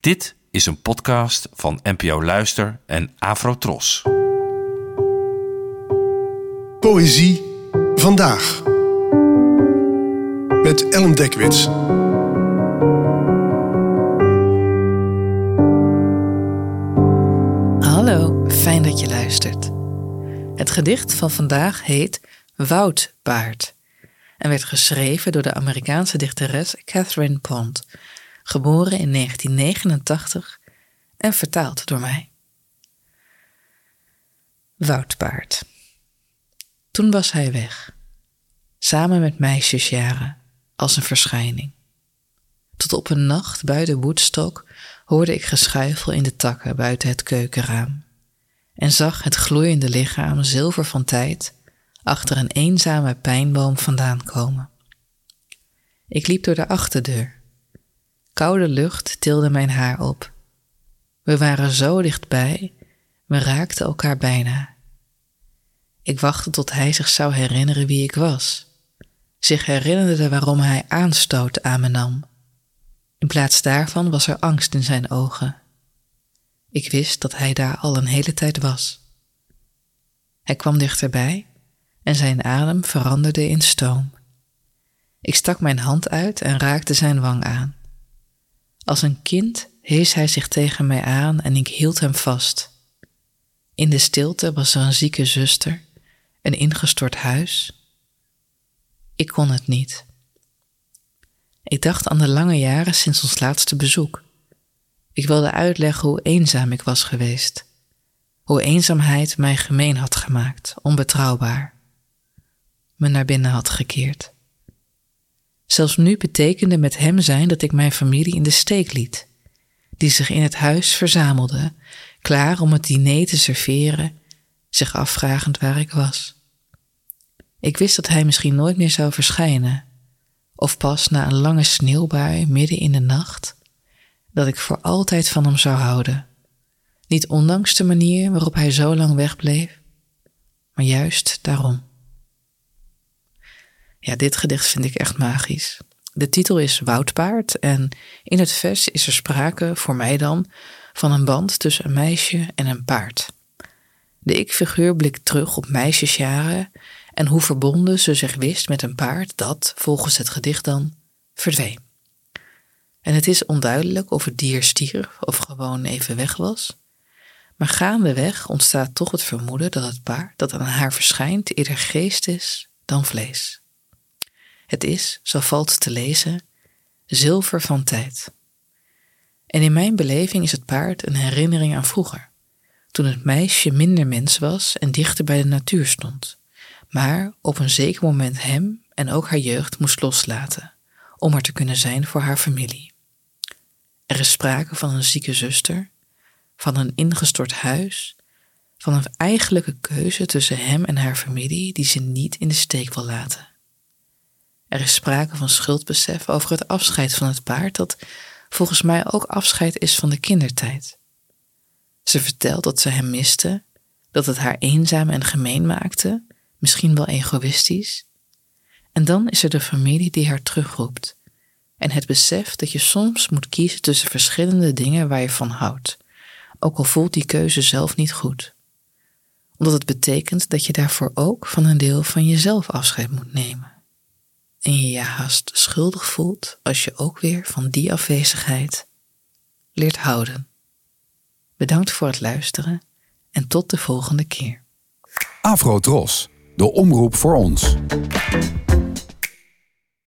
Dit is een podcast van NPO Luister en Afrotros. Poëzie vandaag. Met Ellen Dekwits. Hallo, fijn dat je luistert. Het gedicht van vandaag heet Woudpaard en werd geschreven door de Amerikaanse dichteres Catherine Pond, geboren in 1989 en vertaald door mij. Woudpaard. Toen was hij weg, samen met meisjesjaren, als een verschijning. Tot op een nacht buiten Woodstock hoorde ik geschuifel in de takken buiten het keukenraam en zag het gloeiende lichaam zilver van tijd achter een eenzame pijnboom vandaan komen. Ik liep door de achterdeur. Koude lucht tilde mijn haar op. We waren zo dichtbij, we raakten elkaar bijna. Ik wachtte tot hij zich zou herinneren wie ik was, zich herinnerde waarom hij aanstoot aan me nam. In plaats daarvan was er angst in zijn ogen. Ik wist dat hij daar al een hele tijd was. Hij kwam dichterbij en zijn adem veranderde in stoom. Ik stak mijn hand uit en raakte zijn wang aan. Als een kind hees hij zich tegen mij aan en ik hield hem vast. In de stilte was er een zieke zuster, een ingestort huis. Ik kon het niet. Ik dacht aan de lange jaren sinds ons laatste bezoek. Ik wilde uitleggen hoe eenzaam ik was geweest, hoe eenzaamheid mij gemeen had gemaakt, onbetrouwbaar, me naar binnen had gekeerd. Zelfs nu betekende met hem zijn dat ik mijn familie in de steek liet, die zich in het huis verzamelde, klaar om het diner te serveren, zich afvragend waar ik was. Ik wist dat hij misschien nooit meer zou verschijnen, of pas na een lange sneeuwbui midden in de nacht, dat ik voor altijd van hem zou houden. Niet ondanks de manier waarop hij zo lang wegbleef, maar juist daarom. Ja, dit gedicht vind ik echt magisch. De titel is Woudpaard en in het vers is er sprake, voor mij dan, van een band tussen een meisje en een paard. De ik-figuur blikt terug op meisjesjaren en hoe verbonden ze zich wist met een paard dat, volgens het gedicht dan, verdween. En het is onduidelijk of het dier stierf of gewoon even weg was. Maar gaandeweg ontstaat toch het vermoeden dat het paard dat aan haar verschijnt eerder geest is dan vlees. Het is, zo valt te lezen, zilver van tijd. En in mijn beleving is het paard een herinnering aan vroeger, toen het meisje minder mens was en dichter bij de natuur stond, maar op een zeker moment hem en ook haar jeugd moest loslaten, om er te kunnen zijn voor haar familie. Er is sprake van een zieke zuster, van een ingestort huis, van een eigenlijke keuze tussen hem en haar familie die ze niet in de steek wil laten. Er is sprake van schuldbesef over het afscheid van het paard, dat volgens mij ook afscheid is van de kindertijd. Ze vertelt dat ze hem miste, dat het haar eenzaam en gemeen maakte, misschien wel egoïstisch. En dan is er de familie die haar terugroept, en het besef dat je soms moet kiezen tussen verschillende dingen waar je van houdt, ook al voelt die keuze zelf niet goed. Omdat het betekent dat je daarvoor ook van een deel van jezelf afscheid moet nemen. En je je haast schuldig voelt als je ook weer van die afwezigheid leert houden. Bedankt voor het luisteren en tot de volgende keer. Afro Tros, de omroep voor ons.